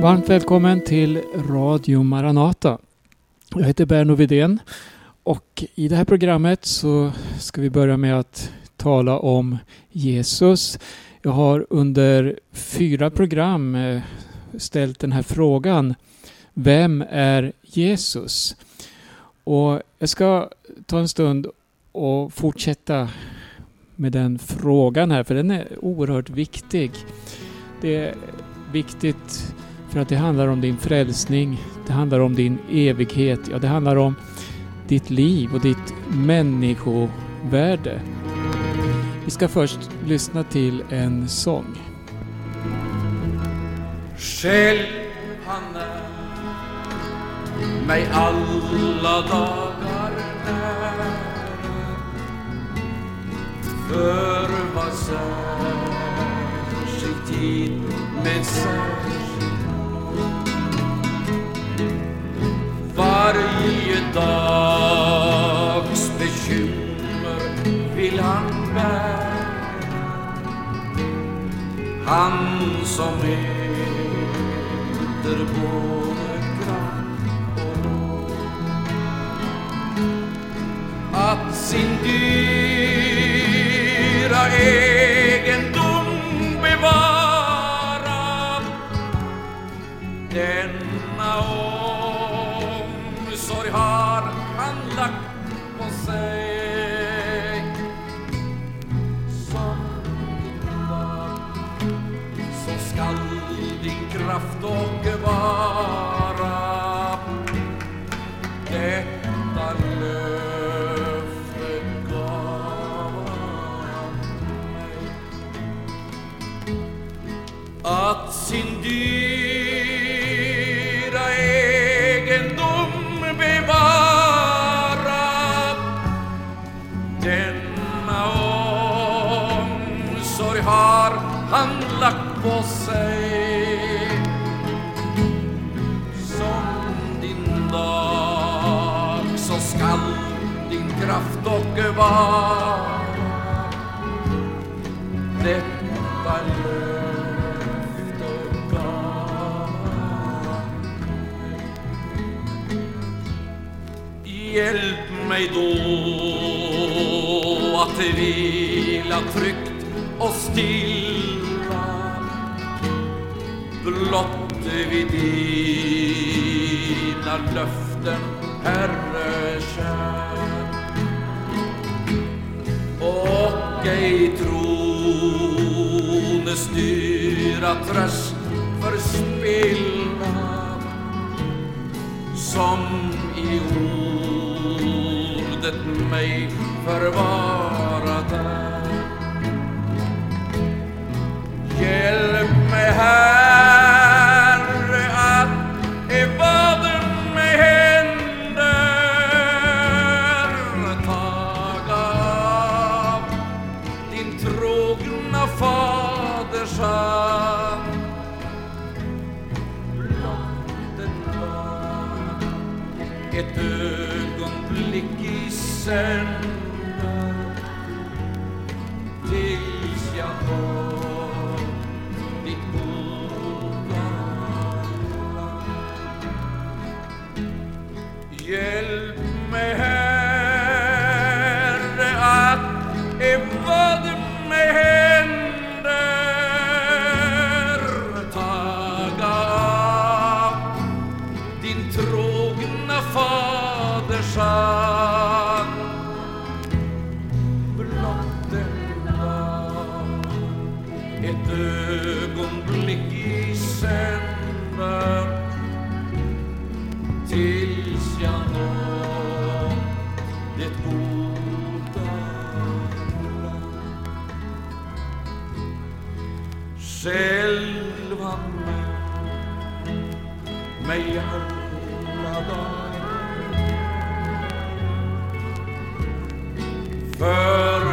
Varmt välkommen till Radio Maranata. Jag heter Berno Vidén och i det här programmet så ska vi börja med att tala om Jesus. Jag har under fyra program eh, ställt den här frågan. Vem är Jesus? Och jag ska ta en stund och fortsätta med den frågan här, för den är oerhört viktig. Det är viktigt Därför att det handlar om din frälsning, det handlar om din evighet, ja det handlar om ditt liv och ditt människovärde. Vi ska först lyssna till en sång. Själv han är mig alla dagar nära för vad särskild tid med särskild dags bekymmer vill han bära. Han som äter både kraft och råd att sin dyra egendom blott vid dina löften, Herre kär och ej trones dyra tröst förspilla som i ordet mig förvara där Hjälp mig här i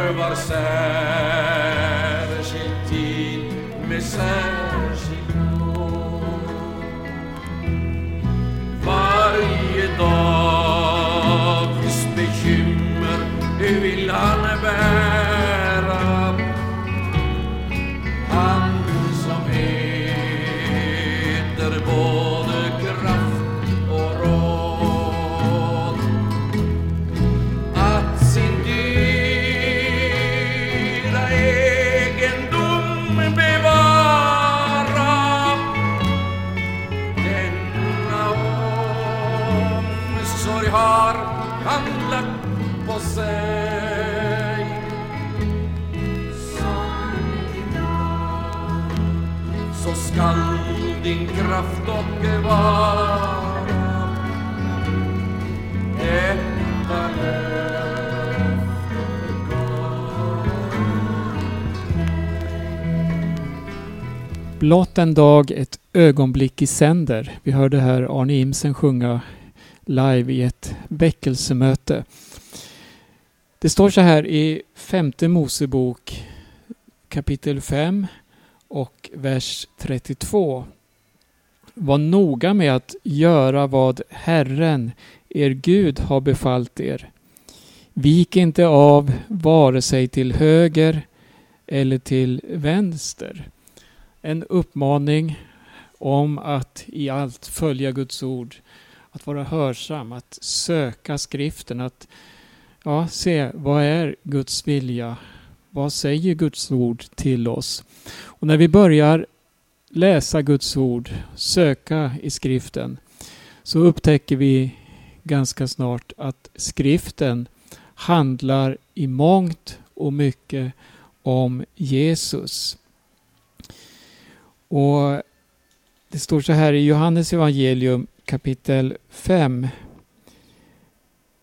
för var särskild tid med särskild Blott en dag, ett ögonblick i sänder. Vi hörde här Arne Imsen sjunga live i ett väckelsemöte. Det står så här i femte Mosebok kapitel 5 och vers 32. Var noga med att göra vad Herren, er Gud, har befallt er. Vik inte av vare sig till höger eller till vänster. En uppmaning om att i allt följa Guds ord, att vara hörsam, att söka skriften, att ja, se vad är Guds vilja? Vad säger Guds ord till oss? Och när vi börjar läsa Guds ord, söka i skriften, så upptäcker vi ganska snart att skriften handlar i mångt och mycket om Jesus. Och Det står så här i Johannes evangelium kapitel 5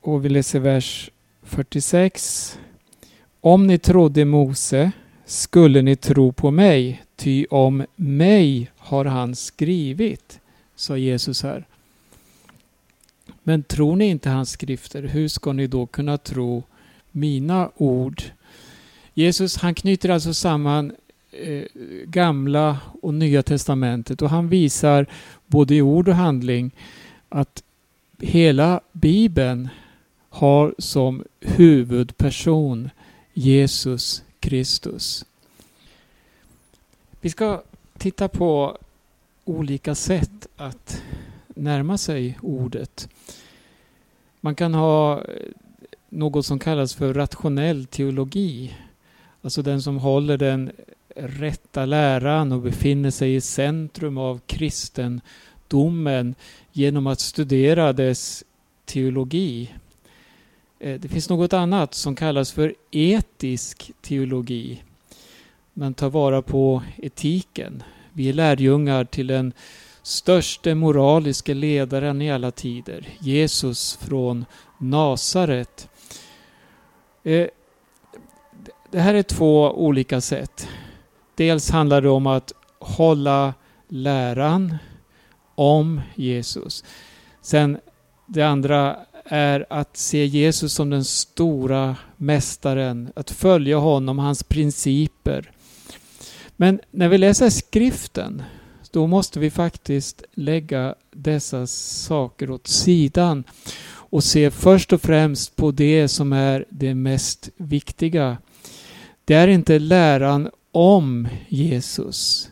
och vi läser vers 46. Om ni trodde Mose skulle ni tro på mig, ty om mig har han skrivit, sa Jesus här. Men tror ni inte hans skrifter, hur ska ni då kunna tro mina ord? Jesus han knyter alltså samman eh, gamla och nya testamentet och han visar både i ord och handling att hela bibeln har som huvudperson Jesus Kristus. Vi ska titta på olika sätt att närma sig ordet. Man kan ha eh, något som kallas för rationell teologi. Alltså den som håller den rätta läran och befinner sig i centrum av kristendomen genom att studera dess teologi. Eh, det finns något annat som kallas för etisk teologi. Man tar vara på etiken. Vi är lärjungar till den störste moraliska ledaren i alla tider, Jesus från Nasaret. Eh, det här är två olika sätt. Dels handlar det om att hålla läran om Jesus. Sen det andra är att se Jesus som den stora mästaren, att följa honom, hans principer. Men när vi läser skriften, då måste vi faktiskt lägga dessa saker åt sidan och se först och främst på det som är det mest viktiga. Det är inte läran om Jesus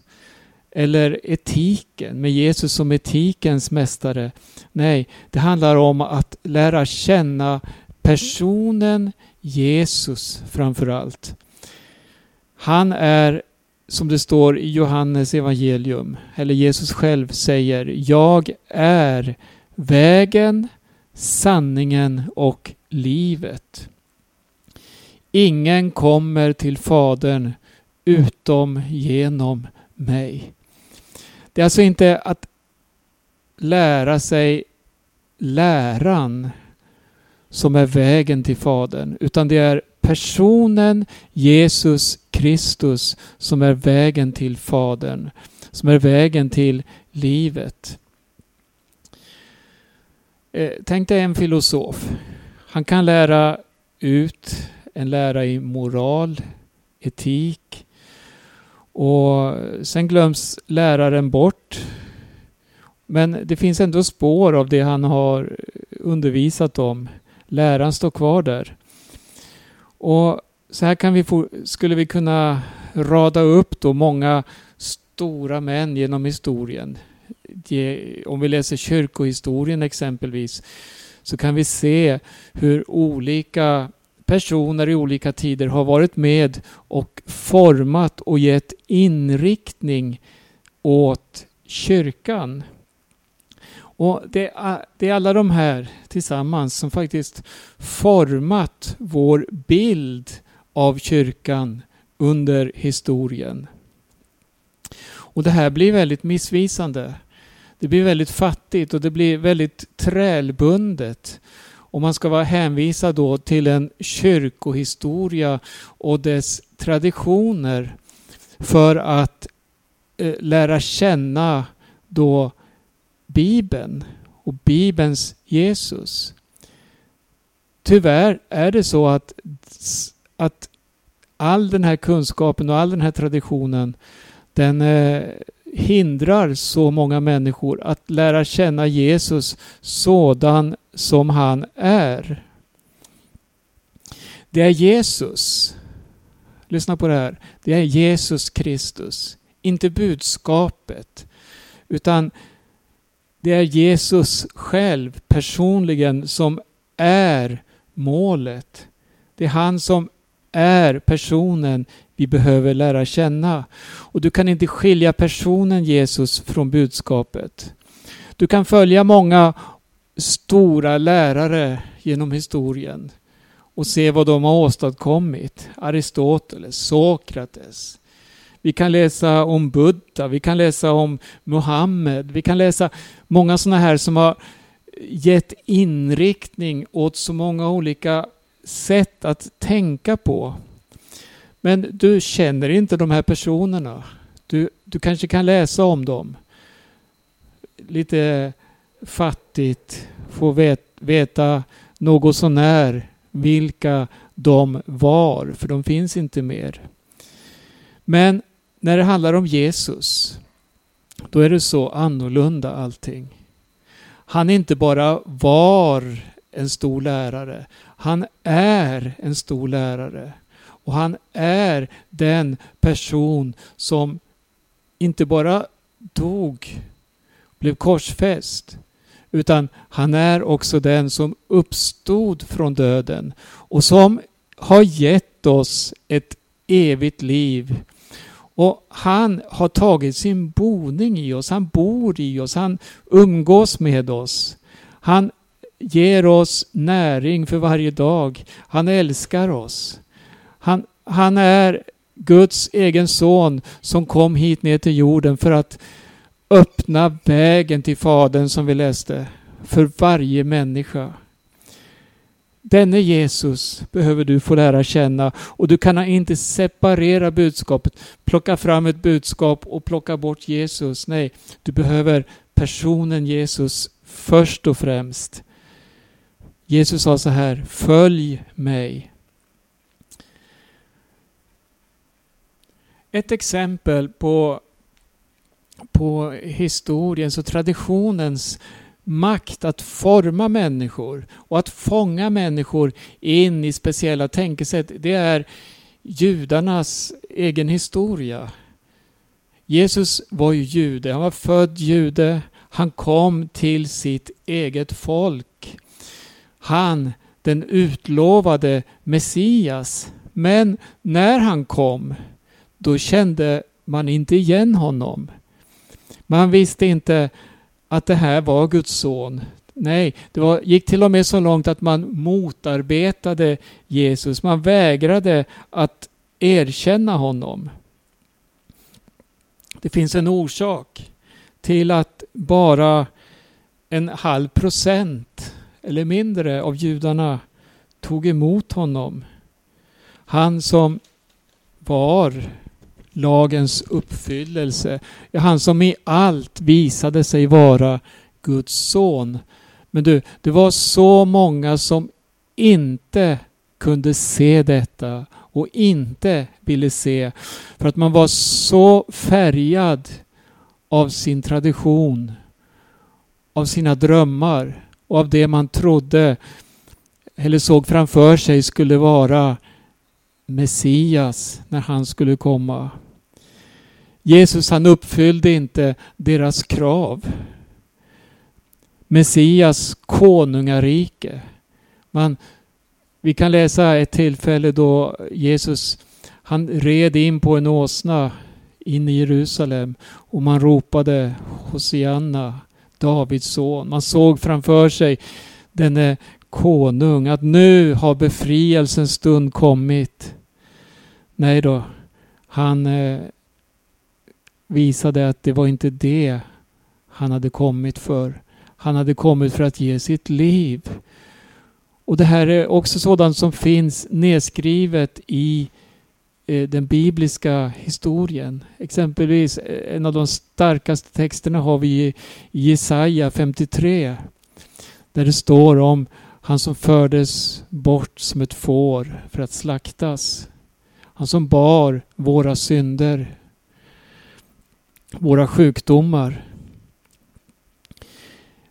eller etiken med Jesus som etikens mästare. Nej, det handlar om att lära känna personen Jesus framför allt. Han är, som det står i Johannes evangelium, eller Jesus själv säger, jag är vägen, sanningen och livet. Ingen kommer till Fadern utom genom mig. Det är alltså inte att lära sig läran som är vägen till Fadern, utan det är personen Jesus Kristus som är vägen till Fadern, som är vägen till livet. Eh, tänk dig en filosof. Han kan lära ut en lära i moral, etik, och sen glöms läraren bort. Men det finns ändå spår av det han har undervisat om. Läraren står kvar där. Och så här kan vi få, skulle vi kunna rada upp då många stora män genom historien. Om vi läser kyrkohistorien exempelvis så kan vi se hur olika personer i olika tider har varit med och format och gett inriktning åt kyrkan. Och det är, det är alla de här tillsammans som faktiskt format vår bild av kyrkan under historien. Och det här blir väldigt missvisande. Det blir väldigt fattigt och det blir väldigt trälbundet. Och man ska vara hänvisad då till en kyrkohistoria och dess traditioner för att eh, lära känna då Bibeln och Bibelns Jesus. Tyvärr är det så att, att all den här kunskapen och all den här traditionen den eh, hindrar så många människor att lära känna Jesus sådan som han är. Det är Jesus. Lyssna på det här. Det är Jesus Kristus. Inte budskapet. Utan det är Jesus själv personligen som är målet. Det är han som är personen vi behöver lära känna. Och du kan inte skilja personen Jesus från budskapet. Du kan följa många stora lärare genom historien och se vad de har åstadkommit. Aristoteles, Sokrates. Vi kan läsa om Buddha, vi kan läsa om Muhammed, vi kan läsa många sådana här som har gett inriktning åt så många olika sätt att tänka på. Men du känner inte de här personerna. Du, du kanske kan läsa om dem. Lite fattigt få vet, veta något sånär vilka de var, för de finns inte mer. Men när det handlar om Jesus, då är det så annorlunda allting. Han inte bara var en stor lärare, han är en stor lärare. Och han är den person som inte bara dog, blev korsfäst, utan han är också den som uppstod från döden och som har gett oss ett evigt liv. Och han har tagit sin boning i oss, han bor i oss, han umgås med oss. Han ger oss näring för varje dag. Han älskar oss. Han, han är Guds egen son som kom hit ner till jorden för att öppna vägen till Fadern som vi läste för varje människa. Denne Jesus behöver du få lära känna och du kan inte separera budskapet, plocka fram ett budskap och plocka bort Jesus. Nej, du behöver personen Jesus först och främst. Jesus sa så här, följ mig. Ett exempel på, på historiens och traditionens makt att forma människor och att fånga människor in i speciella tänkesätt, det är judarnas egen historia. Jesus var ju jude, han var född jude, han kom till sitt eget folk. Han, den utlovade Messias. Men när han kom då kände man inte igen honom. Man visste inte att det här var Guds son. Nej, det var, gick till och med så långt att man motarbetade Jesus. Man vägrade att erkänna honom. Det finns en orsak till att bara en halv procent eller mindre av judarna tog emot honom. Han som var lagens uppfyllelse. Han som i allt visade sig vara Guds son. Men du, det var så många som inte kunde se detta och inte ville se. För att man var så färgad av sin tradition, av sina drömmar och av det man trodde eller såg framför sig skulle vara Messias när han skulle komma. Jesus han uppfyllde inte deras krav. Messias konungarike. Man, vi kan läsa ett tillfälle då Jesus han red in på en åsna in i Jerusalem och man ropade Hosianna, Davids son. Man såg framför sig denne konung att nu har befrielsens stund kommit. Nej då, han eh, visade att det var inte det han hade kommit för. Han hade kommit för att ge sitt liv. Och det här är också sådant som finns nedskrivet i eh, den bibliska historien. Exempelvis eh, en av de starkaste texterna har vi i Jesaja 53. Där det står om han som fördes bort som ett får för att slaktas. Han som bar våra synder, våra sjukdomar.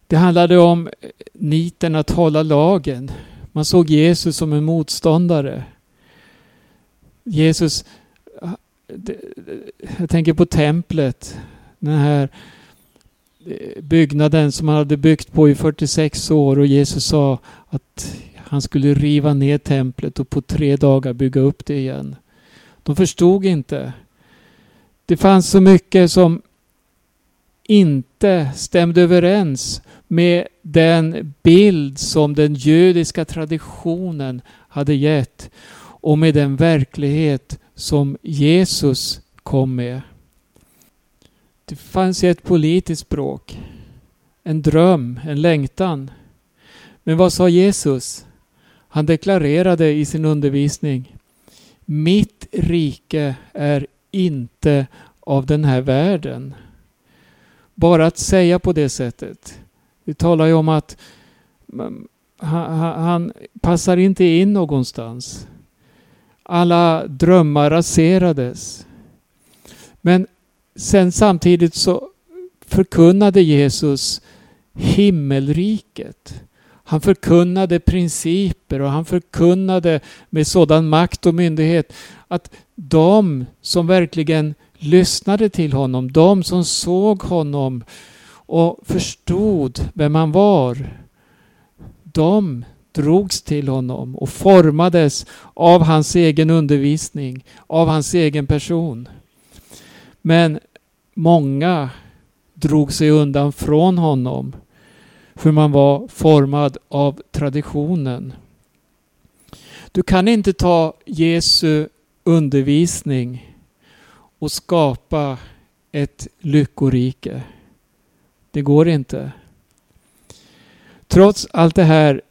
Det handlade om niten att hålla lagen. Man såg Jesus som en motståndare. Jesus, jag tänker på templet, den här byggnaden som han hade byggt på i 46 år och Jesus sa att han skulle riva ner templet och på tre dagar bygga upp det igen. De förstod inte. Det fanns så mycket som inte stämde överens med den bild som den judiska traditionen hade gett och med den verklighet som Jesus kom med. Det fanns ett politiskt språk, en dröm, en längtan. Men vad sa Jesus? Han deklarerade i sin undervisning Mitt rike är inte av den här världen. Bara att säga på det sättet. Vi talar ju om att han, han passar inte in någonstans. Alla drömmar raserades. Men sen samtidigt så förkunnade Jesus himmelriket. Han förkunnade principer och han förkunnade med sådan makt och myndighet att de som verkligen lyssnade till honom, de som såg honom och förstod vem han var, de drogs till honom och formades av hans egen undervisning, av hans egen person. Men många drog sig undan från honom för man var formad av traditionen. Du kan inte ta Jesu undervisning och skapa ett lyckorike. Det går inte. Trots allt det här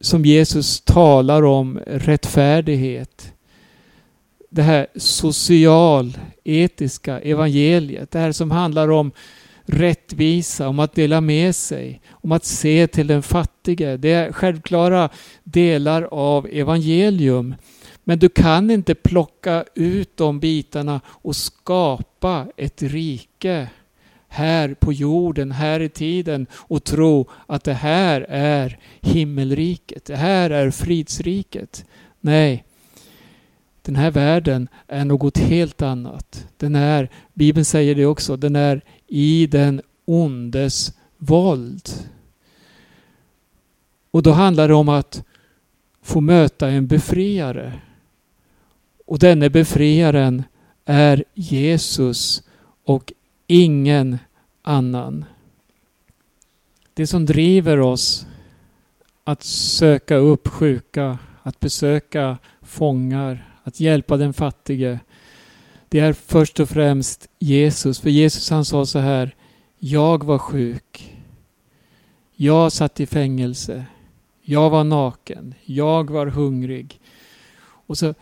som Jesus talar om rättfärdighet, det här social-etiska evangeliet, det här som handlar om rättvisa, om att dela med sig, om att se till den fattige. Det är självklara delar av evangelium. Men du kan inte plocka ut de bitarna och skapa ett rike här på jorden, här i tiden och tro att det här är himmelriket, det här är fridsriket. Nej, den här världen är något helt annat. Den är, Bibeln säger det också, den är i den ondes våld. Och då handlar det om att få möta en befriare. Och denne befriaren är Jesus och ingen annan. Det som driver oss att söka upp sjuka, att besöka fångar, att hjälpa den fattige. Det är först och främst Jesus. För Jesus han sa så här. Jag var sjuk. Jag satt i fängelse. Jag var naken. Jag var hungrig. Och så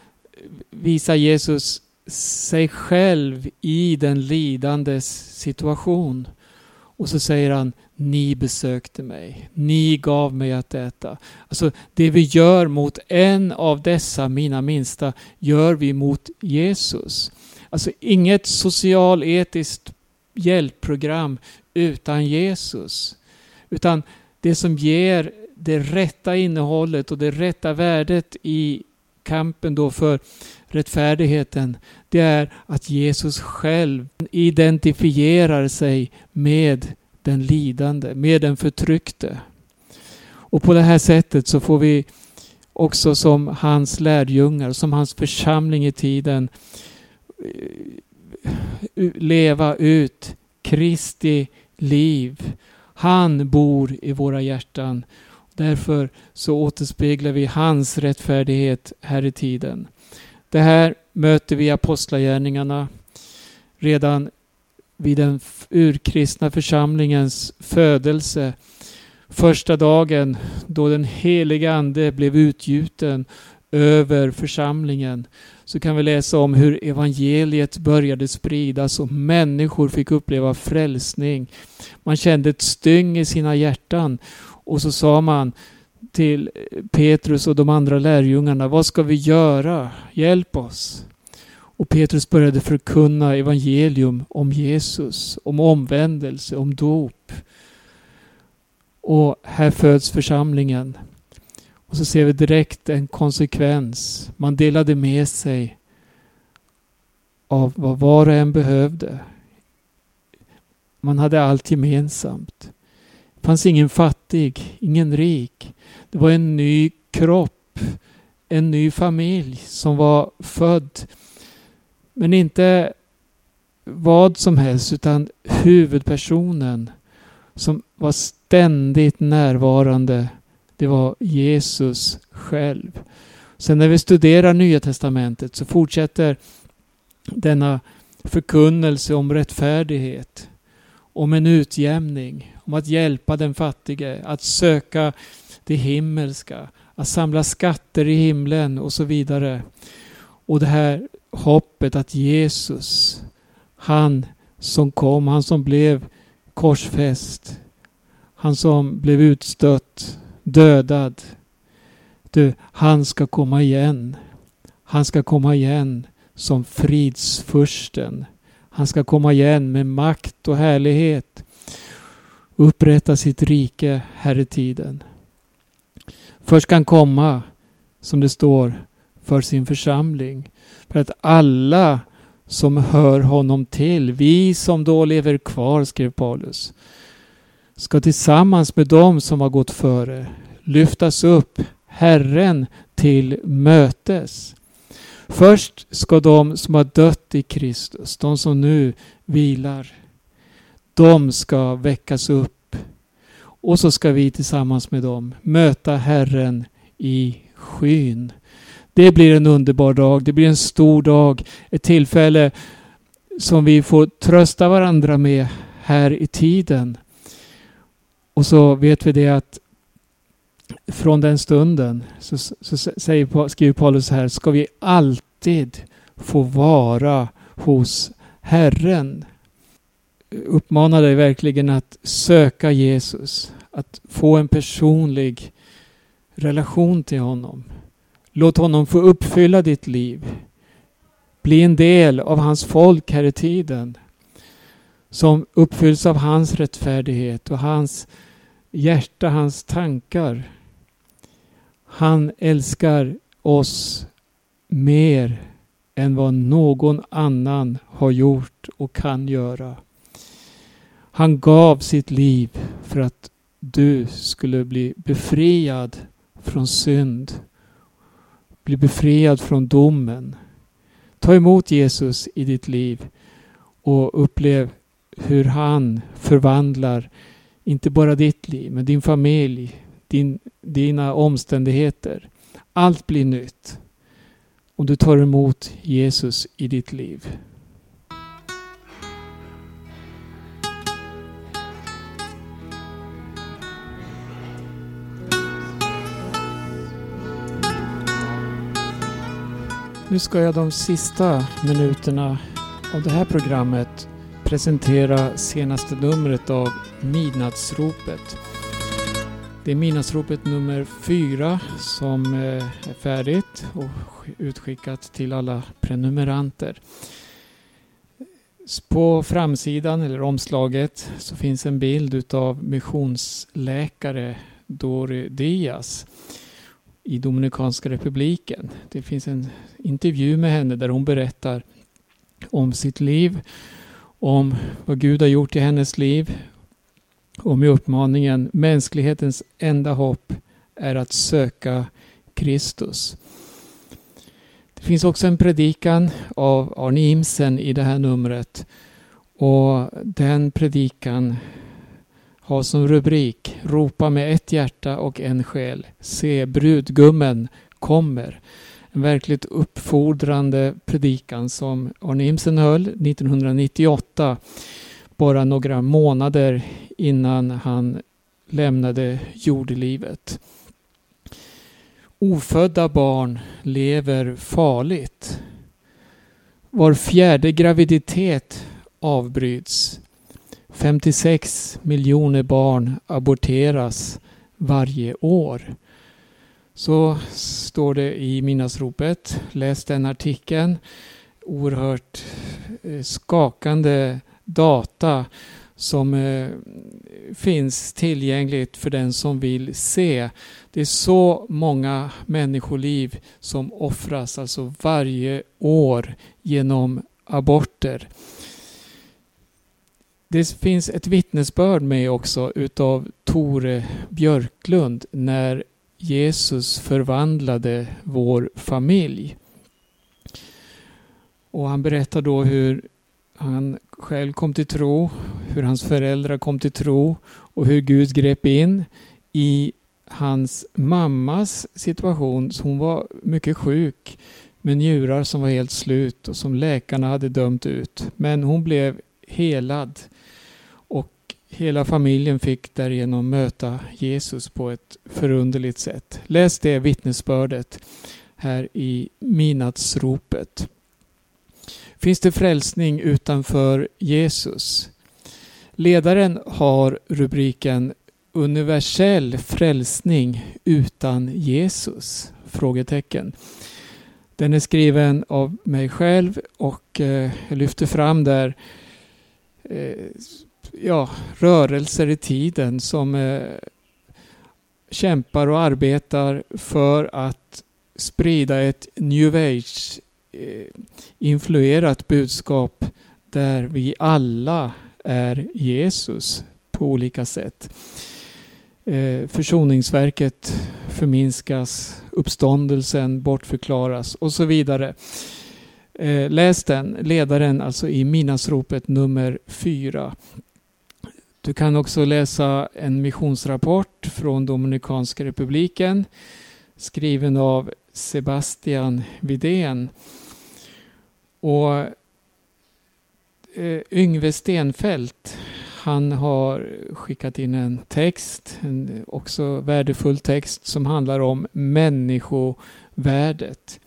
visar Jesus sig själv i den lidandes situation. Och så säger han, ni besökte mig, ni gav mig att äta. Alltså det vi gör mot en av dessa mina minsta gör vi mot Jesus. Alltså inget socialetiskt hjälpprogram utan Jesus. Utan det som ger det rätta innehållet och det rätta värdet i kampen då för rättfärdigheten, det är att Jesus själv identifierar sig med den lidande, med den förtryckte. Och på det här sättet så får vi också som hans lärjungar, som hans församling i tiden eh, leva ut Kristi liv. Han bor i våra hjärtan. Därför så återspeglar vi hans rättfärdighet här i tiden. Det här möter vi i Apostlagärningarna. Redan vid den urkristna församlingens födelse. Första dagen då den heliga Ande blev utgjuten över församlingen så kan vi läsa om hur evangeliet började spridas och människor fick uppleva frälsning. Man kände ett styng i sina hjärtan och så sa man till Petrus och de andra lärjungarna, vad ska vi göra? Hjälp oss. Och Petrus började förkunna evangelium om Jesus, om omvändelse, om dop. Och här föds församlingen. Och så ser vi direkt en konsekvens. Man delade med sig av vad var och en behövde. Man hade allt gemensamt. Det fanns ingen fattig, ingen rik. Det var en ny kropp, en ny familj som var född. Men inte vad som helst utan huvudpersonen som var ständigt närvarande. Det var Jesus själv. Sen när vi studerar Nya Testamentet så fortsätter denna förkunnelse om rättfärdighet, om en utjämning, om att hjälpa den fattige, att söka det himmelska, att samla skatter i himlen och så vidare. Och det här hoppet att Jesus, han som kom, han som blev korsfäst, han som blev utstött, dödad. Du, han ska komma igen. Han ska komma igen som fridsfursten. Han ska komma igen med makt och härlighet. Upprätta sitt rike här i tiden. Först kan han komma, som det står, för sin församling. För att alla som hör honom till, vi som då lever kvar, skrev Paulus, ska tillsammans med dem som har gått före lyftas upp Herren till mötes. Först ska de som har dött i Kristus, de som nu vilar, de ska väckas upp. Och så ska vi tillsammans med dem möta Herren i skyn. Det blir en underbar dag, det blir en stor dag, ett tillfälle som vi får trösta varandra med här i tiden. Och så vet vi det att från den stunden så, så säger, skriver Paulus här, ska vi alltid få vara hos Herren. Uppmanar dig verkligen att söka Jesus, att få en personlig relation till honom. Låt honom få uppfylla ditt liv. Bli en del av hans folk här i tiden. Som uppfylls av hans rättfärdighet och hans hjärta, hans tankar. Han älskar oss mer än vad någon annan har gjort och kan göra. Han gav sitt liv för att du skulle bli befriad från synd. Bli befriad från domen. Ta emot Jesus i ditt liv och upplev hur han förvandlar inte bara ditt liv, men din familj, din, dina omständigheter. Allt blir nytt om du tar emot Jesus i ditt liv. Nu ska jag de sista minuterna av det här programmet presentera senaste numret av Midnattsropet. Det är Midnattsropet nummer fyra som eh, är färdigt och utskickat till alla prenumeranter. På framsidan eller omslaget så finns en bild utav missionsläkare Dori Diaz i Dominikanska republiken. Det finns en intervju med henne där hon berättar om sitt liv, om vad Gud har gjort i hennes liv och med uppmaningen mänsklighetens enda hopp är att söka Kristus. Det finns också en predikan av Arne Imsen i det här numret och den predikan har som rubrik Ropa med ett hjärta och en själ. Se, brudgummen kommer. En verkligt uppfordrande predikan som Arne Imsen höll 1998 bara några månader innan han lämnade jordelivet. Ofödda barn lever farligt. Var fjärde graviditet avbryts. 56 miljoner barn aborteras varje år. Så står det i Minnasropet. Läs den artikeln. Oerhört eh, skakande data som eh, finns tillgängligt för den som vill se. Det är så många människoliv som offras alltså varje år genom aborter. Det finns ett vittnesbörd med också utav Tore Björklund när Jesus förvandlade vår familj. Och han berättar då hur han själv kom till tro, hur hans föräldrar kom till tro och hur Gud grep in i hans mammas situation. Hon var mycket sjuk med njurar som var helt slut och som läkarna hade dömt ut. Men hon blev helad hela familjen fick därigenom möta Jesus på ett förunderligt sätt. Läs det vittnesbördet här i midnattsropet. Finns det frälsning utanför Jesus? Ledaren har rubriken Universell frälsning utan Jesus? Frågetecken. Den är skriven av mig själv och eh, jag lyfter fram där eh, ja, rörelser i tiden som eh, kämpar och arbetar för att sprida ett new age Eh, influerat budskap där vi alla är Jesus på olika sätt. Eh, försoningsverket förminskas, uppståndelsen bortförklaras och så vidare. Eh, läs den, ledaren alltså i Minasropet nummer 4. Du kan också läsa en missionsrapport från Dominikanska republiken skriven av Sebastian Vidén och eh, Yngve Stenfelt han har skickat in en text, en också värdefull text som handlar om människovärdet.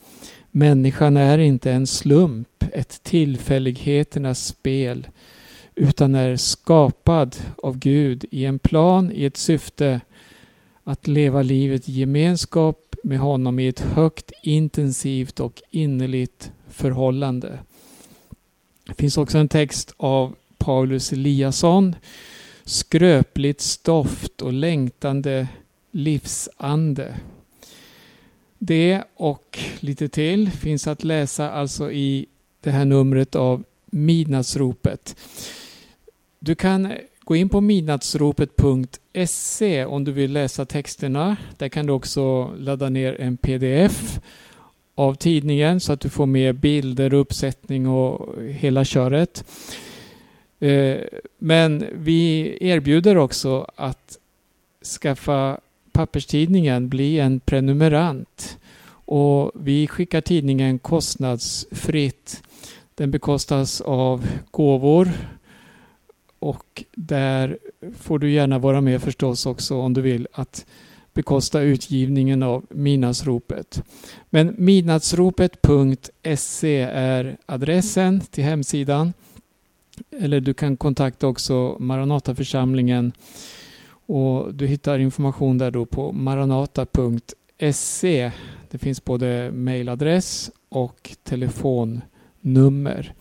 Människan är inte en slump, ett tillfälligheternas spel, utan är skapad av Gud i en plan, i ett syfte att leva livet i gemenskap med honom i ett högt intensivt och innerligt förhållande. Det finns också en text av Paulus Eliasson. Skröpligt stoft och längtande livsande. Det och lite till finns att läsa alltså i det här numret av Midnattsropet. Du kan gå in på midnattsropet.se om du vill läsa texterna. Där kan du också ladda ner en pdf av tidningen så att du får med bilder, uppsättning och hela köret. Eh, men vi erbjuder också att skaffa papperstidningen, bli en prenumerant. Och vi skickar tidningen kostnadsfritt. Den bekostas av gåvor och där får du gärna vara med förstås också om du vill att bekosta utgivningen av Midnattsropet. Men midnattsropet.se är adressen till hemsidan. Eller du kan kontakta också Maranataförsamlingen och du hittar information där då på maranata.se. Det finns både mejladress och telefonnummer.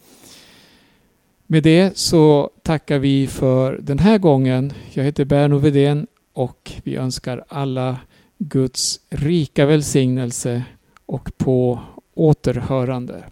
Med det så tackar vi för den här gången. Jag heter Berno Vedén och vi önskar alla Guds rika välsignelse och på återhörande.